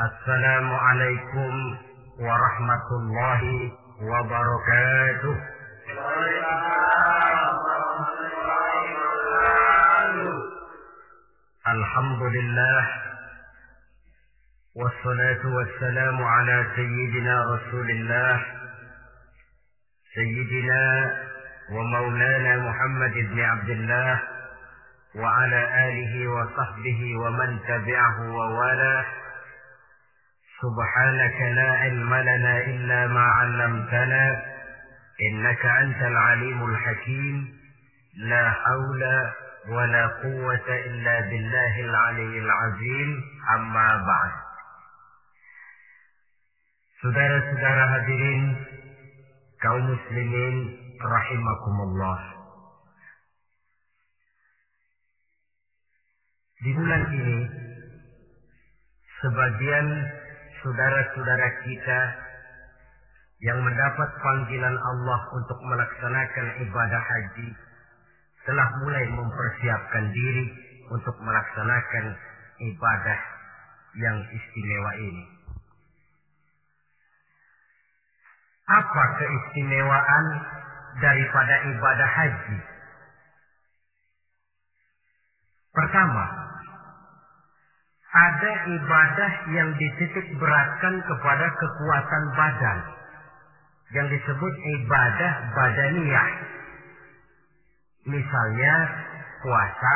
السلام عليكم ورحمة الله وبركاته. الحمد لله والصلاة والسلام على سيدنا رسول الله سيدنا ومولانا محمد بن عبد الله وعلى آله وصحبه ومن تبعه ووالاه. سبحانك لا علم لنا إلا ما علمتنا إنك أنت العليم الحكيم. لا حول ولا قوة إلا بالله العلي العظيم. أما بعد. Saudara-saudara hadirin kaum muslimin rahimakumullah. Di bulan ini sebagian saudara-saudara kita yang mendapat panggilan Allah untuk melaksanakan ibadah haji telah mulai mempersiapkan diri untuk melaksanakan ibadah yang istimewa ini. Apa keistimewaan daripada ibadah haji? Pertama, ada ibadah yang dititik beratkan kepada kekuatan badan yang disebut ibadah badaniyah. Misalnya puasa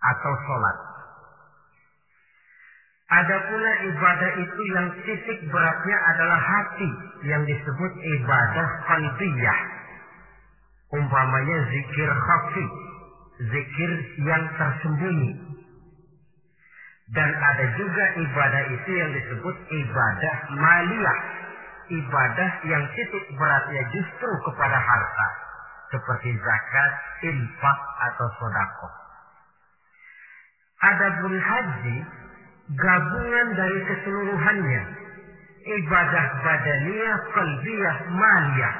atau sholat. Ada pula ibadah itu yang titik beratnya adalah hati yang disebut ibadah qalbiyah. Umpamanya zikir khafi, zikir yang tersembunyi, dan ada juga ibadah itu yang disebut ibadah maliyah. Ibadah yang titik beratnya justru kepada harta. Seperti zakat, infak, atau sodako. Adapun haji, gabungan dari keseluruhannya. Ibadah badaniyah, kalbiyah, maliyah.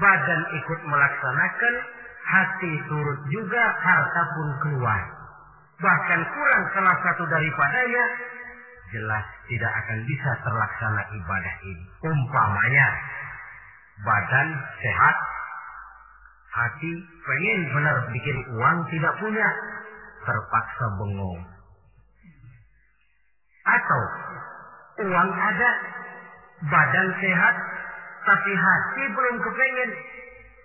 Badan ikut melaksanakan, hati turut juga, harta pun keluar bahkan kurang salah satu daripadanya, jelas tidak akan bisa terlaksana ibadah ini. Umpamanya, badan sehat, hati pengen benar bikin uang tidak punya, terpaksa bengong. Atau uang ada, badan sehat, tapi hati belum kepengen,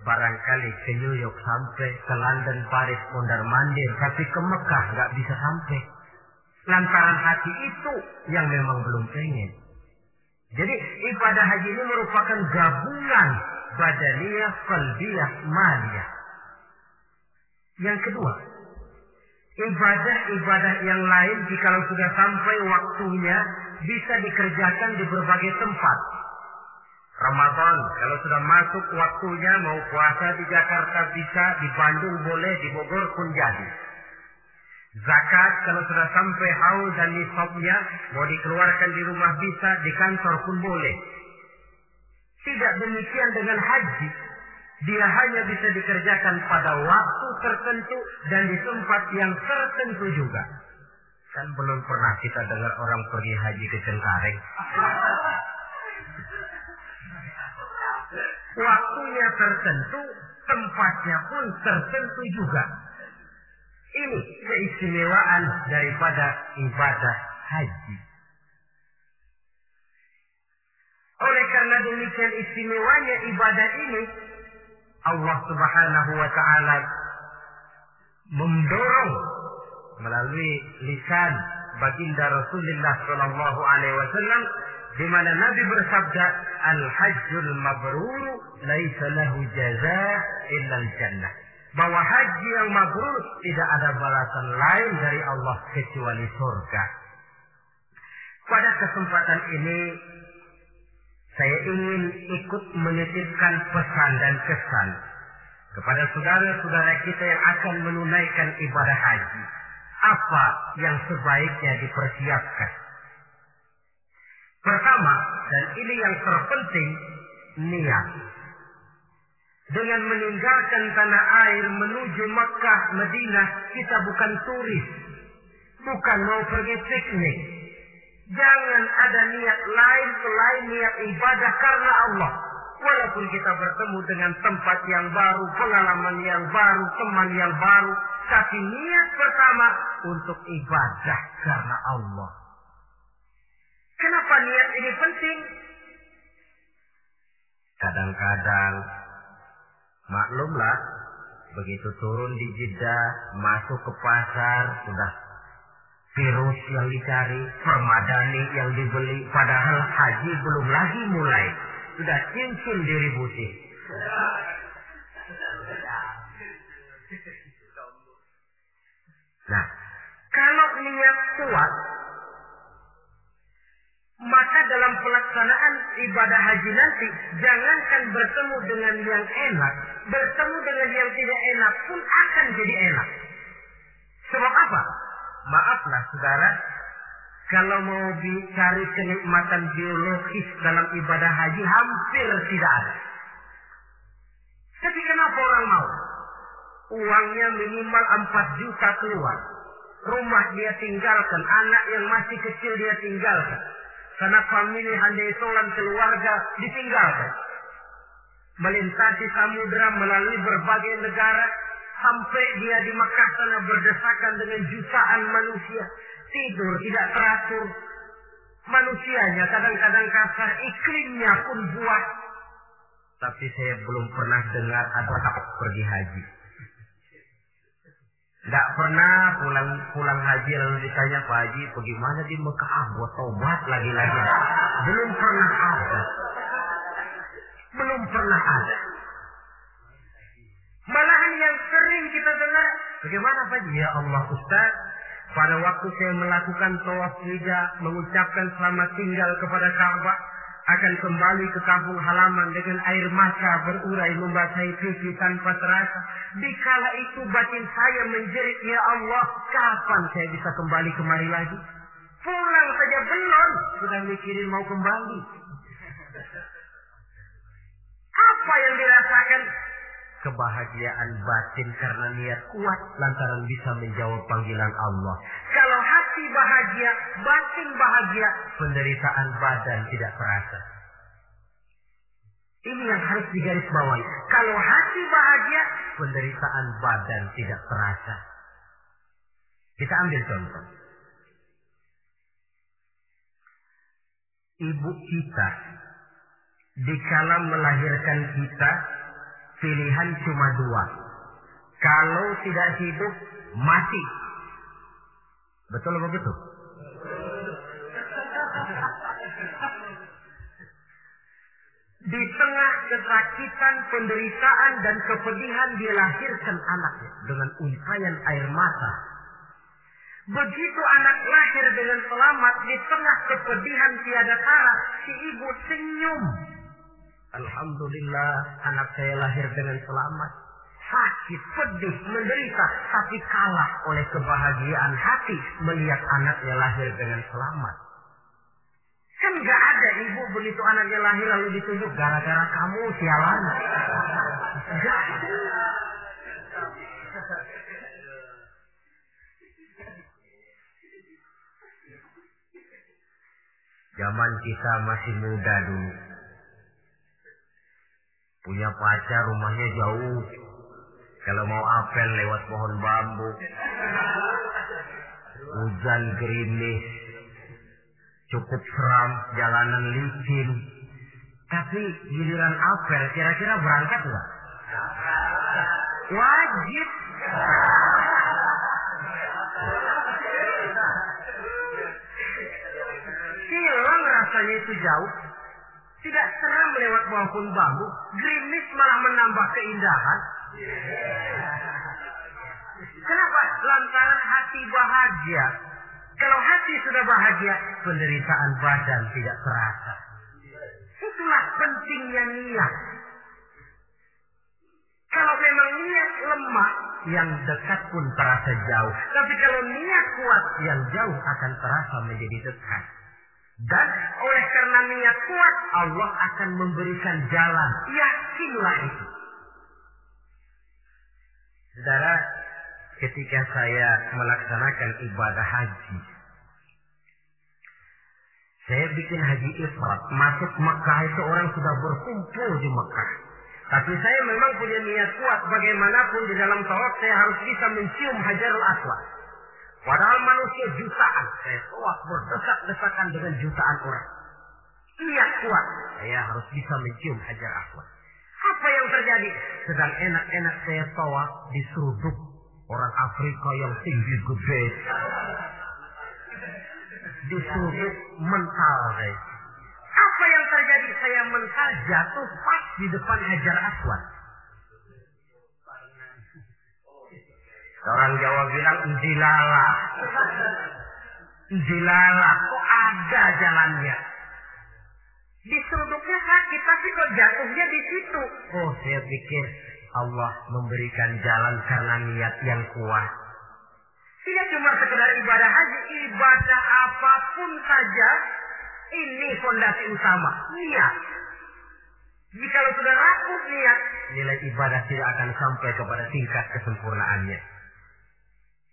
barangkali ke New York sampai, ke London, Paris, mondar mandir, tapi ke Mekah nggak bisa sampai. Lantaran hati itu yang memang belum pengen. Jadi ibadah haji ini merupakan gabungan badaniyah, qalbiyah, maliyah. Yang kedua, ibadah-ibadah yang lain jika sudah sampai waktunya bisa dikerjakan di berbagai tempat Ramadan kalau sudah masuk waktunya mau puasa di Jakarta bisa, di Bandung boleh, di Bogor pun jadi. Zakat kalau sudah sampai haul dan nisabnya mau dikeluarkan di rumah bisa, di kantor pun boleh. Tidak demikian dengan haji. Dia hanya bisa dikerjakan pada waktu tertentu dan di tempat yang tertentu juga. Kan belum pernah kita dengar orang pergi haji ke Cengkareng. Waktunya tertentu, tempatnya pun tertentu juga. Ini keistimewaan daripada ibadah haji. Oleh karena demikian istimewanya ibadah ini, Allah Subhanahu wa taala mendorong melalui lisan baginda Rasulullah sallallahu alaihi wasallam di mana Nabi bersabda al-hajjul mabrur laisa lahu illa al-jannah bahwa haji yang mabrur tidak ada balasan lain dari Allah kecuali surga. Pada kesempatan ini saya ingin ikut menitipkan pesan dan kesan kepada saudara-saudara kita yang akan menunaikan ibadah haji. Apa yang sebaiknya dipersiapkan? Pertama, dan ini yang terpenting, niat. Dengan meninggalkan tanah air menuju Makkah, Madinah, kita bukan turis. Bukan mau pergi piknik. Jangan ada niat lain selain niat ibadah karena Allah. Walaupun kita bertemu dengan tempat yang baru, pengalaman yang baru, teman yang baru. Tapi niat pertama untuk ibadah karena Allah. Kenapa niat ini penting? Kadang-kadang maklumlah begitu turun di Jeddah, masuk ke pasar, sudah virus yang dicari, permadani yang dibeli, padahal haji belum lagi mulai. Sudah cincin diributi. Nah, kalau niat kuat, maka dalam pelaksanaan ibadah haji nanti, jangankan bertemu dengan yang enak, bertemu dengan yang tidak enak pun akan jadi enak. Sebab apa? Maaflah saudara, kalau mau dicari kenikmatan biologis dalam ibadah haji hampir tidak ada. Tapi kenapa orang mau? Uangnya minimal 4 juta keluar. Rumah dia tinggalkan, anak yang masih kecil dia tinggalkan. Karena famili handai solan keluarga ditinggalkan. Melintasi samudera melalui berbagai negara. Sampai dia di Makkah sana berdesakan dengan jutaan manusia. Tidur tidak teratur. Manusianya kadang-kadang kasar. Iklimnya pun buat. Tapi saya belum pernah dengar ada pergi haji. Tidak pernah pulang pulang haji lalu ditanya Pak Haji bagaimana di Mekah ah, buat tobat lagi-lagi. Belum pernah ada. Belum pernah ada. Malahan yang sering kita dengar, bagaimana Pak Haji? Ya Allah Ustaz, pada waktu saya melakukan tawaf wida, mengucapkan selamat tinggal kepada Ka'bah, akan kembali ke kampung halaman dengan air mata berurai membasahi pipi tanpa terasa. Dikala itu batin saya menjerit, Ya Allah, kapan saya bisa kembali kemari lagi? Pulang saja belum, sudah mikirin mau kembali. Apa yang dirasakan? Kebahagiaan batin karena niat kuat lantaran bisa menjawab panggilan Allah. Bahagia, batin bahagia, penderitaan badan tidak terasa. Ini yang harus digarisbawahi. Kalau hati bahagia, penderitaan badan tidak terasa. Kita ambil contoh. Ibu kita, dikala melahirkan kita, pilihan cuma dua. Kalau tidak hidup, mati. Betul apa betul? Di tengah kesakitan, penderitaan, dan kepedihan dia lahirkan anaknya dengan untayan air mata. Begitu anak lahir dengan selamat di tengah kepedihan tiada tara, si ibu senyum. Alhamdulillah anak saya lahir dengan selamat. Sakit, pedih, menderita, tapi kalah oleh kebahagiaan hati melihat anaknya lahir dengan selamat. Kan gak ada ibu begitu anaknya lahir lalu ditunjuk gara-gara kamu sialan. Gak Zaman kita masih muda dulu. Punya pacar rumahnya jauh. Kalau mau apel lewat pohon bambu. Hujan gerimis. Cukup seram, jalanan licin. Tapi giliran apel kira-kira berangkat nggak? Wajib. Hilang rasanya itu jauh. Tidak seram lewat pohon bambu. Gerimis malah menambah keindahan. Kenapa? Lantaran hati bahagia. Kalau hati sudah bahagia, penderitaan badan tidak terasa. Itulah pentingnya niat. Kalau memang niat lemah, yang dekat pun terasa jauh. Tapi kalau niat kuat, yang jauh akan terasa menjadi dekat. Dan oleh karena niat kuat, Allah akan memberikan jalan. Yakinlah itu. Saudara, ketika saya melaksanakan ibadah haji, Saya bikin haji ifrat. Masuk Mekah itu orang sudah berkumpul di Mekah. Tapi saya memang punya niat kuat. Bagaimanapun di dalam tawaf saya harus bisa mencium hajarul aswad. Padahal manusia jutaan. Saya tawaf berdesak-desakan dengan jutaan orang. Niat kuat. Saya harus bisa mencium hajar aswad. Apa yang terjadi? Sedang enak-enak saya tawaf diseruduk orang Afrika yang tinggi gede disuruh mental guys. Apa yang terjadi? Saya mental jatuh pas di depan Hajar Aswad. Orang Jawa bilang jilala. Jilala, kok ada jalannya? Diseruduknya sakit, tapi kok jatuhnya di situ. Oh, saya pikir Allah memberikan jalan karena niat yang kuat. Tidak cuma sekedar ibadah haji, ibadah apa pun saja ini fondasi utama, niat. Jika sudah rapuh niat, nilai ibadah tidak akan sampai kepada tingkat kesempurnaannya.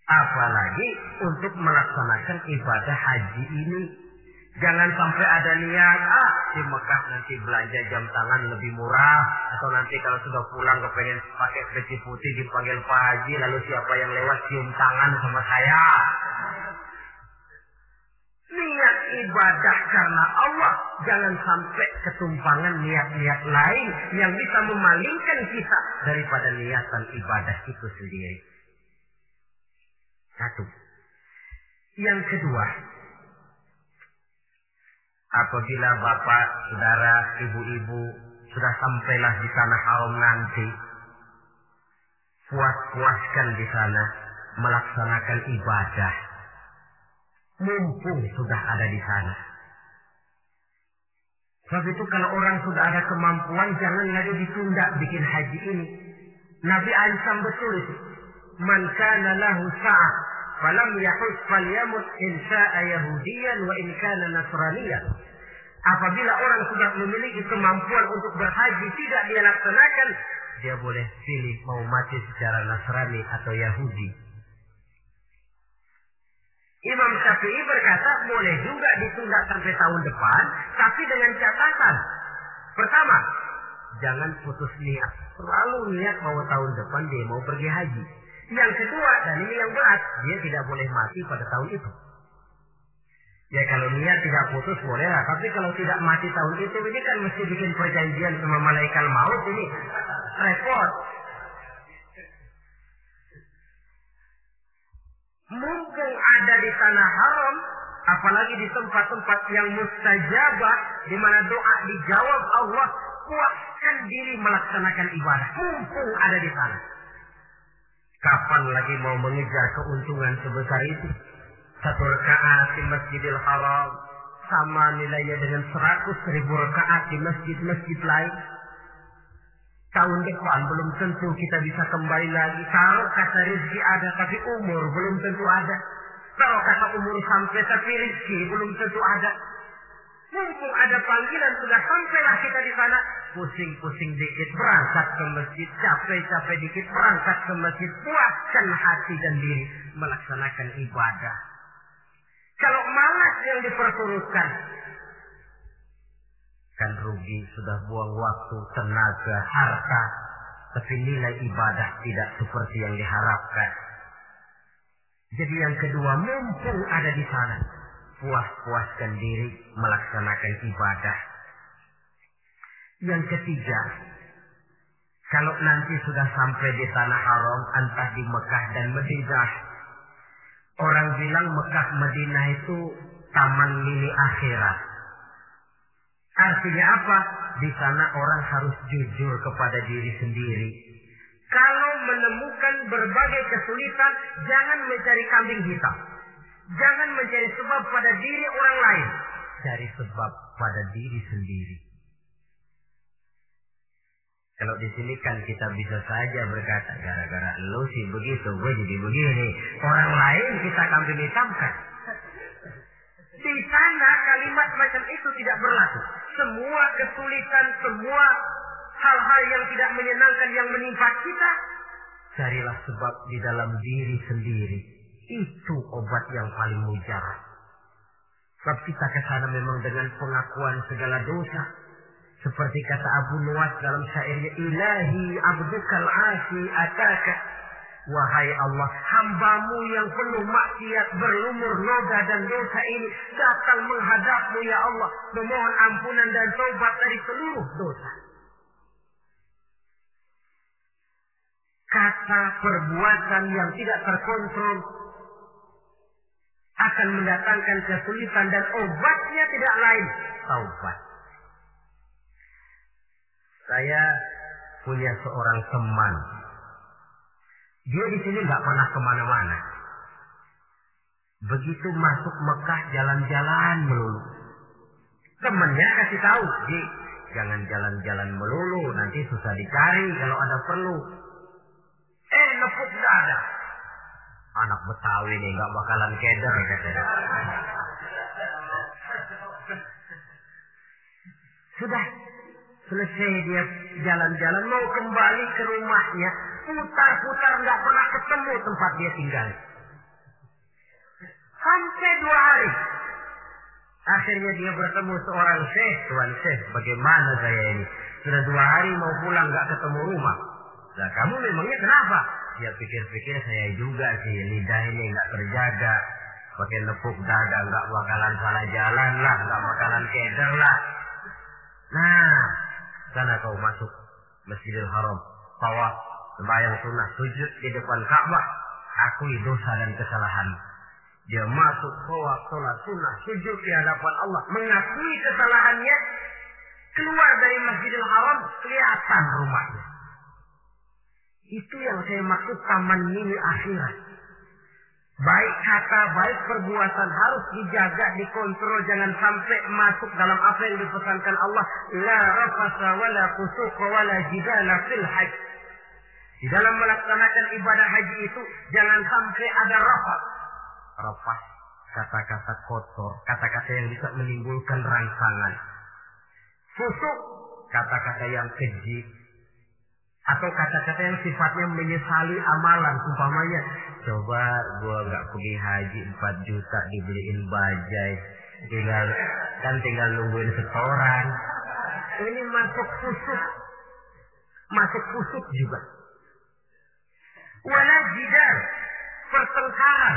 Apalagi untuk melaksanakan ibadah haji ini Jangan sampai ada niat, ah di Mekah nanti belanja jam tangan lebih murah. Atau nanti kalau sudah pulang kepengen pakai peci putih dipanggil Pak Haji. Lalu siapa yang lewat cium tangan sama saya. Niat ibadah karena Allah. Jangan sampai ketumpangan niat-niat lain yang bisa memalingkan kita daripada niatan ibadah itu sendiri. Satu. Yang kedua, apabila bapak, saudara, ibu-ibu sudah sampailah di tanah haram nanti, puas-puaskan di sana melaksanakan ibadah. Mumpung sudah ada di sana. Sebab itu kalau orang sudah ada kemampuan jangan lagi ditunda bikin haji ini. Nabi Aisyah betul itu. Man kana lahu sa'ah falam yahus falyamut in sya'a yahudiyan wa in kana nasraniyan. Apabila orang sudah memiliki kemampuan untuk berhaji tidak dia laksanakan, dia boleh pilih mau mati secara Nasrani atau Yahudi. Imam Syafi'i berkata boleh juga ditunda sampai tahun depan, tapi dengan catatan. Pertama, jangan putus niat. Selalu niat bahwa tahun depan dia mau pergi haji. Yang kedua, ini yang berat, dia tidak boleh mati pada tahun itu. Ya kalau niat tidak putus boleh lah. Tapi kalau tidak mati tahun itu, ini kan mesti bikin perjanjian sama malaikat maut ini. Repot. Mumpung ada di tanah haram, apalagi di tempat-tempat yang mustajabah, di mana doa dijawab Allah, kuatkan diri melaksanakan ibadah. Mumpung ada di sana. Kapan lagi mau mengejar keuntungan sebesar itu? Satu rakaat di Masjidil Haram sama nilainya dengan seratus ribu rakaat di masjid-masjid lain. Tahun depan belum tentu kita bisa kembali lagi. Kalau kata rezeki ada tapi umur belum tentu ada. Kalau kata umur sampai tapi rezeki belum tentu ada. Mumpung ada panggilan sudah sampailah kita di sana. Pusing-pusing dikit berangkat ke masjid. Capek-capek dikit berangkat ke masjid. Puaskan hati dan diri melaksanakan ibadah. Kalau malas yang diperturutkan, kan rugi sudah buang waktu, tenaga, harta, tapi nilai ibadah tidak seperti yang diharapkan. Jadi yang kedua, mumpung ada di sana, puas-puaskan diri melaksanakan ibadah. Yang ketiga, kalau nanti sudah sampai di tanah haram, entah di Mekah dan Madinah, Orang bilang Mekah Madinah itu taman mini akhirat. Artinya apa? Di sana orang harus jujur kepada diri sendiri. Kalau menemukan berbagai kesulitan, jangan mencari kambing hitam. Jangan mencari sebab pada diri orang lain. Cari sebab pada diri sendiri. Kalau di sini kan kita bisa saja berkata, gara-gara lu sih begitu, gue jadi begini. Orang lain kita kambing hitamkan. Di sana kalimat macam itu tidak berlaku. Semua kesulitan, semua hal-hal yang tidak menyenangkan yang menimpa kita, carilah sebab di dalam diri sendiri. Itu obat yang paling mujarab. Sebab kita ke sana memang dengan pengakuan segala dosa. Seperti kata Abu Nuwas dalam syairnya, Ilahi abdukal asi ataka. Wahai Allah, hambamu yang penuh maksiat berlumur noda dan dosa ini datang menghadapmu ya Allah. Memohon ampunan dan taubat dari seluruh dosa. Kata perbuatan yang tidak terkontrol akan mendatangkan kesulitan dan obatnya tidak lain taubat. Saya punya seorang teman. Dia di sini nggak pernah ke mana-mana. Begitu masuk Mekah jalan-jalan melulu. Temennya kasih tahu, Ji, jangan jalan-jalan melulu, nanti susah dicari kalau ada perlu. Eh, nepuk ada. Anak Betawi nih nggak bakalan keder katanya. Sudah selesai dia jalan-jalan mau kembali ke rumahnya, putar-putar nggak pernah ketemu tempat dia tinggal. Sampai dua hari. Akhirnya dia bertemu seorang syekh, tuan syekh, bagaimana saya ini? Sudah dua hari mau pulang nggak ketemu rumah. Nah kamu memangnya kenapa? Dia pikir-pikir saya juga sih lidah ini nggak terjaga. Pakai nepuk dada nggak bakalan salah jalan lah, nggak bakalan keder lah. Nah, sana kau masuk Masjidil Haram, tawaf, sembahyang sunnah, sujud di depan Ka'bah, akui dosa dan kesalahan. Dia masuk tawaf, sholat sunnah, sujud di hadapan Allah, mengakui kesalahannya, keluar dari Masjidil Haram, kelihatan rumahnya. Itu yang saya maksud taman mini akhirat. Baik kata, baik perbuatan harus dijaga, dikontrol. Jangan sampai masuk dalam apa yang dipesankan Allah. La rafasa wa la fusuqa wa la jidala fil haj. Di dalam melaksanakan ibadah haji itu, jangan sampai ada rafas. Rafas, kata-kata kotor, kata-kata yang bisa menimbulkan rangsangan. Fusuk, kata-kata yang keji, atau kata-kata yang sifatnya menyesali amalan umpamanya coba gua nggak pergi haji 4 juta dibeliin bajai tinggal kan tinggal nungguin setoran. Ini masuk kusuk. Masuk kusuk juga. Wala jidar pertengkaran.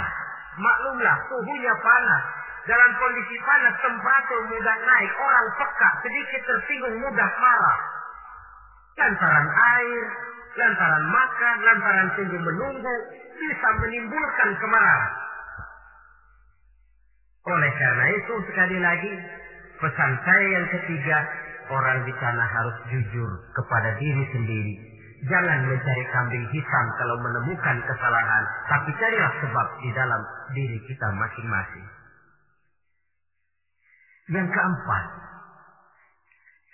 Maklumlah suhunya panas. Dalam kondisi panas temperatur mudah naik. Orang peka sedikit tersinggung mudah marah lantaran air, lantaran makan, lantaran tunggu menunggu, bisa menimbulkan kemarahan. Oleh karena itu sekali lagi pesan saya yang ketiga orang di sana harus jujur kepada diri sendiri. Jangan mencari kambing hitam kalau menemukan kesalahan, tapi carilah sebab di dalam diri kita masing-masing. Yang keempat,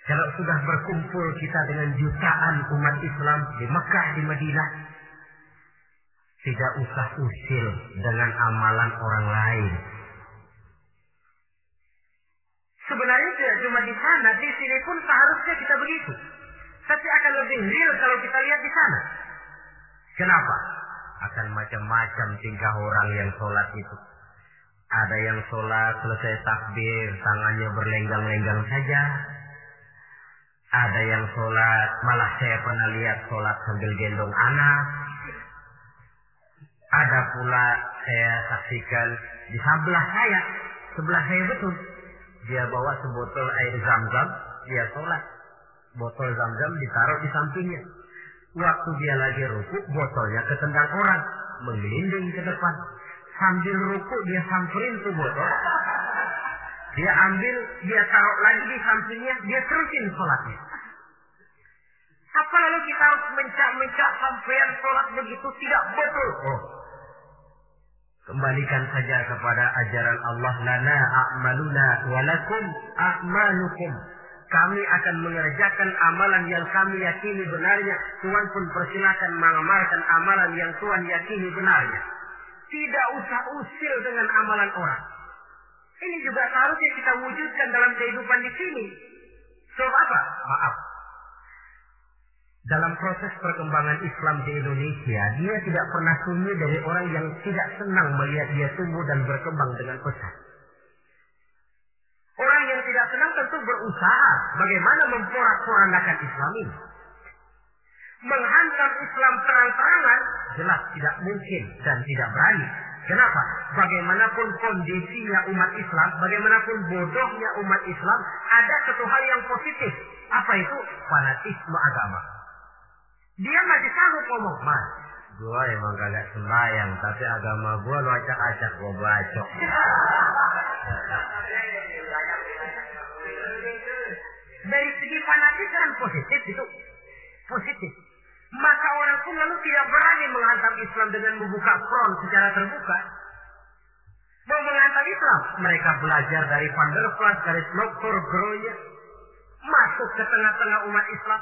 kalau sudah berkumpul kita dengan jutaan umat Islam di Mekah, di Madinah, tidak usah usil dengan amalan orang lain. Sebenarnya tidak cuma di sana, di sini pun seharusnya kita begitu. Tapi akan lebih real kalau kita lihat di sana. Kenapa? Akan macam-macam tingkah orang yang sholat itu. Ada yang sholat selesai takbir, tangannya berlenggang-lenggang saja. Ada yang sholat, malah saya pernah lihat sholat sambil gendong anak. Ada pula saya saksikan di sebelah saya, sebelah saya betul. Dia bawa sebotol air zam-zam, dia sholat. Botol zam-zam ditaruh di sampingnya. Waktu dia lagi ruku, botolnya ketendang orang. Menggelinding ke depan. Sambil ruku dia samperin tuh botol. Dia ambil, dia taruh lagi di sampingnya, dia terusin sholatnya. Apa lalu kita harus mencak-mencak sampean sholat begitu tidak betul? Oh. Kembalikan saja kepada ajaran Allah lana a'maluna walakum a'malukum. Kami akan mengerjakan amalan yang kami yakini benarnya. Tuhan pun persilakan mengamalkan amalan yang Tuhan yakini benarnya. Tidak usah usil dengan amalan orang. Ini juga seharusnya kita wujudkan dalam kehidupan di sini. So apa? Maaf. Dalam proses perkembangan Islam di Indonesia, dia tidak pernah sunyi dari orang yang tidak senang melihat dia tumbuh dan berkembang dengan pesat. tentu berusaha bagaimana memporak-porandakan Islam ini. Menghantam Islam terang-terangan jelas tidak mungkin dan tidak berani. Kenapa? Bagaimanapun kondisinya umat Islam, bagaimanapun bodohnya umat Islam, ada satu hal yang positif. Apa itu? Fanatisme agama. Dia masih sanggup ngomong, mas, gua emang kagak sembahyang, tapi agama gua lu acak-acak gua bacok. Dari segi fanatisme positif itu positif. Maka orang pun lalu tidak berani menghantam Islam dengan membuka front secara terbuka. Mau menghantam Islam, mereka belajar dari Van der Plas, dari Dr. Groya, masuk ke tengah-tengah umat Islam.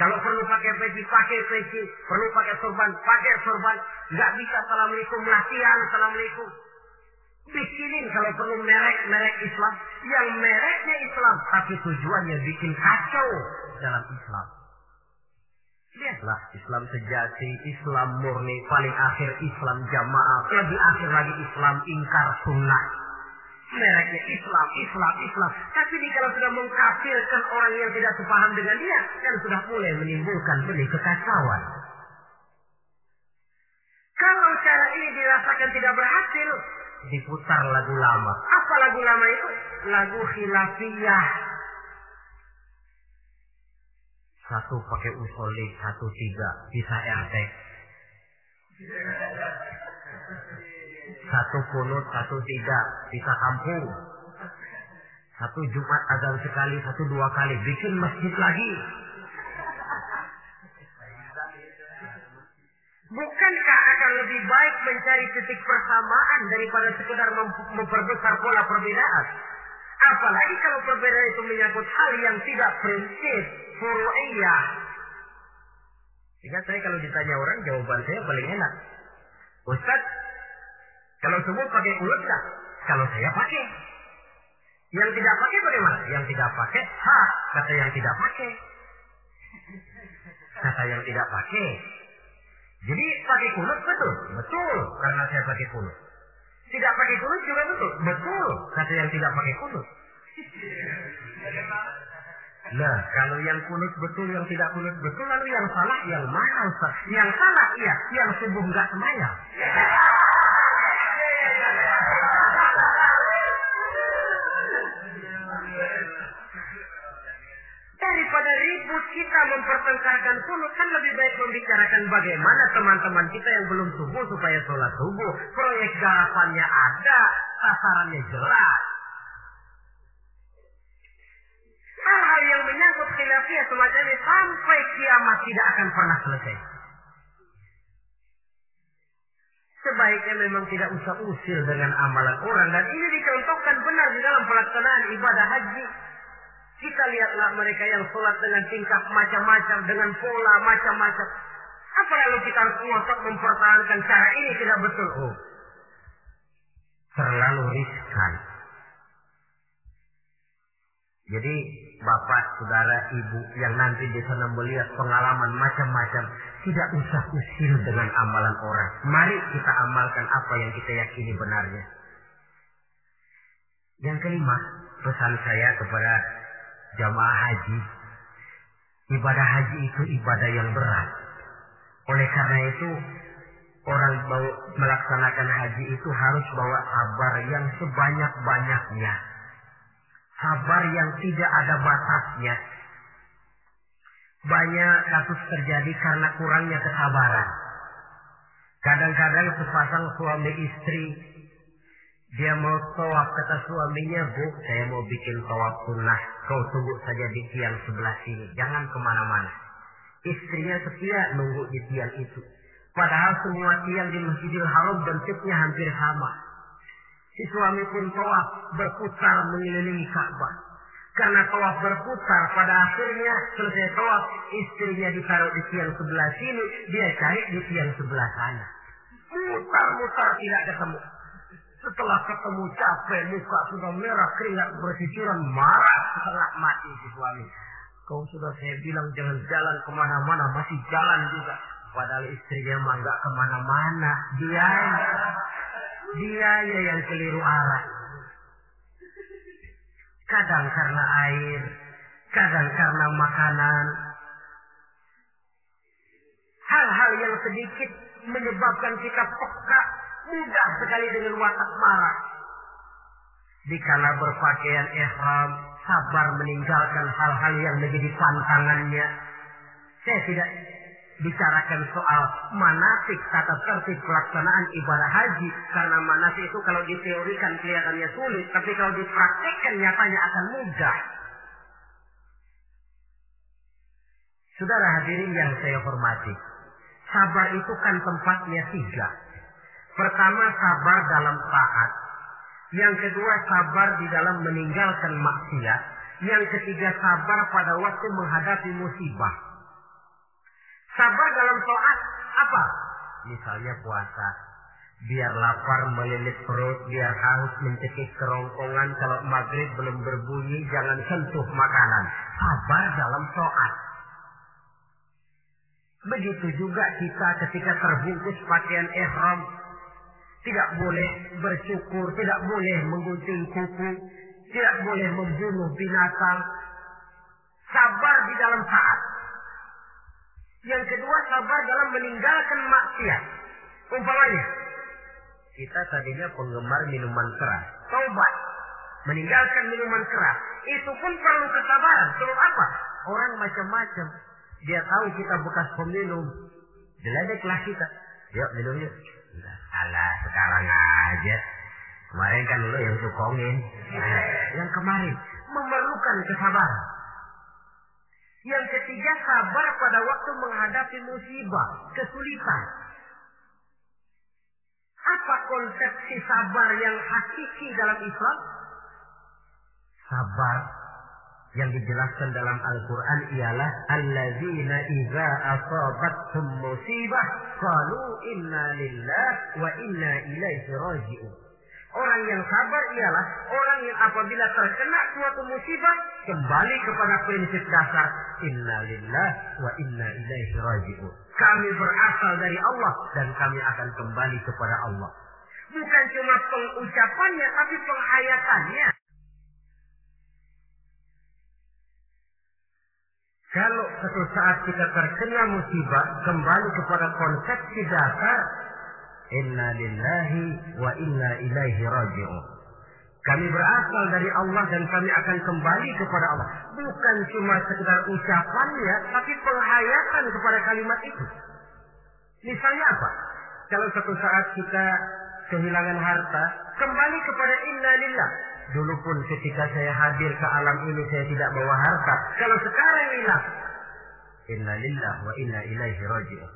Kalau perlu pakai peci, pakai peci. Perlu pakai sorban, pakai sorban. Nggak bisa Assalamualaikum, latihan Assalamualaikum. Bikinin kalau perlu merek-merek Islam. Yang mereknya Islam, tapi tujuannya bikin kacau dalam Islam. Lihatlah Islam sejati, Islam murni, paling akhir Islam jamaah, lebih akhir lagi Islam ingkar sunnah. Mereknya Islam, Islam, Islam. Tapi di kalau sudah mengkafirkan orang yang tidak sepaham dengan dia, kan sudah mulai menimbulkan benih kekacauan. Kalau cara ini dirasakan tidak berhasil, diputar lagu lama. Apa lagu lama itu? Lagu khilafiyah. Satu pakai usolik, satu tiga, bisa RT. Satu kunut, satu tiga, bisa kampung. Satu Jumat azan sekali, satu dua kali, bikin masjid lagi. Bukankah akan lebih baik mencari titik persamaan daripada sekedar memperbesar pola perbedaan? Apalagi kalau perbedaan itu menyangkut hal yang tidak prinsip, furu'iyah. Sehingga saya kalau ditanya orang, jawaban saya paling enak. Ustaz, kalau semua pakai ulut nggak? Kalau saya pakai. Yang tidak pakai bagaimana? Yang tidak pakai, ha, kata yang tidak pakai. Kata yang tidak pakai. Jadi pakai kulit betul? Betul, karena saya pakai kulit. Tidak pakai kulit juga betul? Betul, kata yang tidak pakai kulit. Nah, kalau yang kulit betul, yang tidak kulit betul, lalu yang salah yang mana? Yang salah iya, yang subuh nggak semayang. Daripada ribut kita mempertengkarkan kunut kan lebih baik membicarakan bagaimana teman-teman kita yang belum subuh supaya sholat subuh. Proyek garapannya ada, sasarannya jelas. Hal-hal yang menyangkut khilafiyah semacam ini sampai kiamat tidak akan pernah selesai. Sebaiknya memang tidak usah usil dengan amalan orang dan ini dicontohkan benar di dalam pelaksanaan ibadah haji. Kita lihatlah mereka yang sholat dengan tingkah macam-macam, dengan pola macam-macam. Apa lalu kita ngotot mempertahankan cara ini tidak betul? Oh, terlalu riskan. Jadi bapak, saudara, ibu yang nanti di sana melihat pengalaman macam-macam, tidak usah usil dengan amalan orang. Mari kita amalkan apa yang kita yakini benarnya. Yang kelima, pesan saya kepada jamaah haji. Ibadah haji itu ibadah yang berat. Oleh karena itu, orang bawa, melaksanakan haji itu harus bawa sabar yang sebanyak-banyaknya. Sabar yang tidak ada batasnya. Banyak kasus terjadi karena kurangnya kesabaran. Kadang-kadang sepasang suami istri dia mau tawaf kata suaminya, Bu, saya mau bikin tawaf sunnah. Kau tunggu saja di tiang sebelah sini. Jangan ke mana-mana. Istrinya setia nunggu di tiang itu. Padahal semua tiang di Masjidil Haram bentuknya hampir sama. Si suami pun tawaf berputar mengelilingi Ka'bah. Karena tawaf berputar, pada akhirnya selesai tawaf, istrinya ditaruh di tiang sebelah sini, dia cari di tiang sebelah sana. Mutar-mutar tidak ketemu. Setelah ketemu capek, muka sudah merah, keringat bersicuran, marah setengah mati si suami. Kau sudah saya bilang jangan jalan ke mana-mana, masih jalan juga. Padahal istrinya mah nggak ke mana-mana. Dia, dia ya yang keliru arah. kadang karena air, kadang karena makanan. Hal-hal yang sedikit menyebabkan kita peka mudah sekali dengan watak marah. Dikala berpakaian ihram, sabar meninggalkan hal-hal yang menjadi pantangannya. Saya tidak bicarakan soal manasik tata tertib pelaksanaan ibadah haji karena manasik itu kalau diteorikan kelihatannya sulit tapi kalau dipraktekkan nyatanya akan mudah Saudara hadirin yang saya hormati sabar itu kan tempatnya tiga pertama sabar dalam taat yang kedua sabar di dalam meninggalkan maksiat yang ketiga sabar pada waktu menghadapi musibah Sabar dalam toat apa? Misalnya puasa. Biar lapar melilit perut, biar haus mencekik kerongkongan. Kalau maghrib belum berbunyi, jangan sentuh makanan. Sabar dalam toat. Begitu juga kita ketika terbungkus pakaian ihram. Tidak boleh bersyukur, tidak boleh menggunting kuku, tidak boleh membunuh binatang. Sabar di dalam saat. Yang kedua sabar dalam meninggalkan maksiat. Umpamanya, kita tadinya penggemar minuman keras. Taubat. Meninggalkan minuman keras. Itu pun perlu kesabaran. Sebab apa? Orang macam-macam. Dia tahu kita bekas peminum. Diledeklah kita. Yuk minum yuk. Alah sekarang aja. Kemarin kan lo yang sukongin. Yang kemarin memerlukan kesabaran. Yang ketiga sabar pada waktu menghadapi musibah, kesulitan. Apa konsepsi sabar yang hakiki dalam Islam? Sabar yang dijelaskan dalam Al-Quran ialah alladzina idza asabathum musibah qalu inna lillah wa inna ilaihi raji'un. Orang yang sabar ialah orang yang apabila terkena suatu musibah kembali kepada prinsip dasar inna lillah wa inna ilaihi raji'un. Kami berasal dari Allah dan kami akan kembali kepada Allah. Bukan cuma pengucapannya tapi penghayatannya. Kalau suatu saat kita terkena musibah, kembali kepada konsepsi dasar Inna lillahi wa inna ilaihi raji'un. Kami berasal dari Allah dan kami akan kembali kepada Allah. Bukan cuma sekedar ucapannya, tapi penghayatan kepada kalimat itu. Misalnya apa? Kalau suatu saat kita kehilangan harta, kembali kepada inna lillah. Dulu pun ketika saya hadir ke alam ini saya tidak bawa harta. Kalau sekarang hilang, inna lillah wa inna ilaihi raji'un.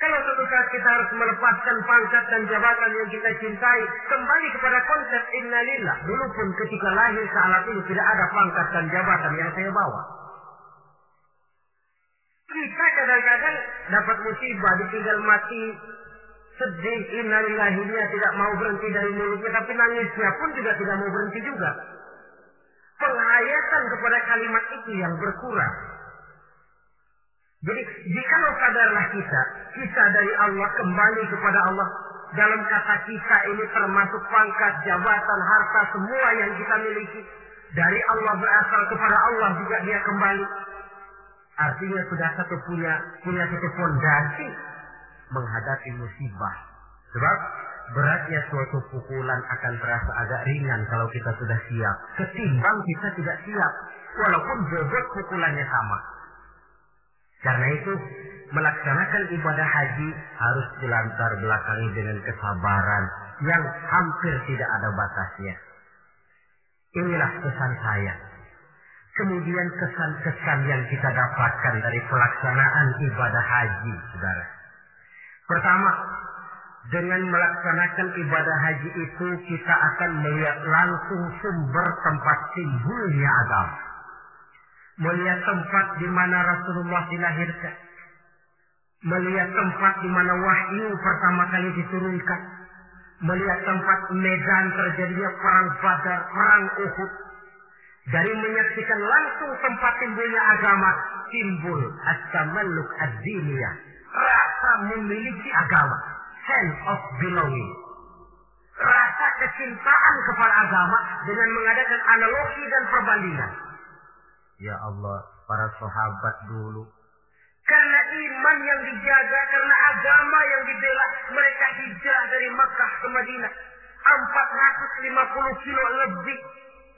Kalau suatu saat kita harus melepaskan pangkat dan jabatan yang kita cintai, kembali kepada konsep innalillah. Dulu pun ketika lahir ke alam ini tidak ada pangkat dan jabatan yang saya bawa. Kita kadang-kadang dapat musibah, ditinggal mati, sedih, innalillahinya tidak mau berhenti dari mulutnya, tapi nangisnya pun juga tidak mau berhenti juga. Penghayatan kepada kalimat itu yang berkurang. Jadi jikalau sadarlah kita, kita dari Allah kembali kepada Allah. Dalam kata kita ini termasuk pangkat, jabatan, harta, semua yang kita miliki. Dari Allah berasal kepada Allah juga dia kembali. Artinya sudah satu punya punya satu fondasi menghadapi musibah. Sebab beratnya suatu pukulan akan terasa agak ringan kalau kita sudah siap. Ketimbang kita tidak siap. Walaupun bobot pukulannya sama. Karena itu melaksanakan ibadah haji harus dilantar belakangi dengan kesabaran yang hampir tidak ada batasnya. Inilah pesan saya. Kemudian kesan-kesan yang kita dapatkan dari pelaksanaan ibadah haji, saudara. Pertama, dengan melaksanakan ibadah haji itu kita akan melihat langsung sumber tempat timbulnya agama melihat tempat di mana Rasulullah dilahirkan, melihat tempat di mana wahyu pertama kali diturunkan, melihat tempat medan terjadinya perang Badar, perang Uhud, dari menyaksikan langsung tempat timbulnya agama, timbul as-tamalluk ad-diniyah, rasa memiliki agama, sense of belonging. Rasa kecintaan kepada agama dengan mengadakan analogi dan perbandingan. Ya Allah, para sahabat dulu. Karena iman yang dijaga, karena agama yang dibela, mereka hijrah dari Makkah ke Madinah. 450 kilo lebih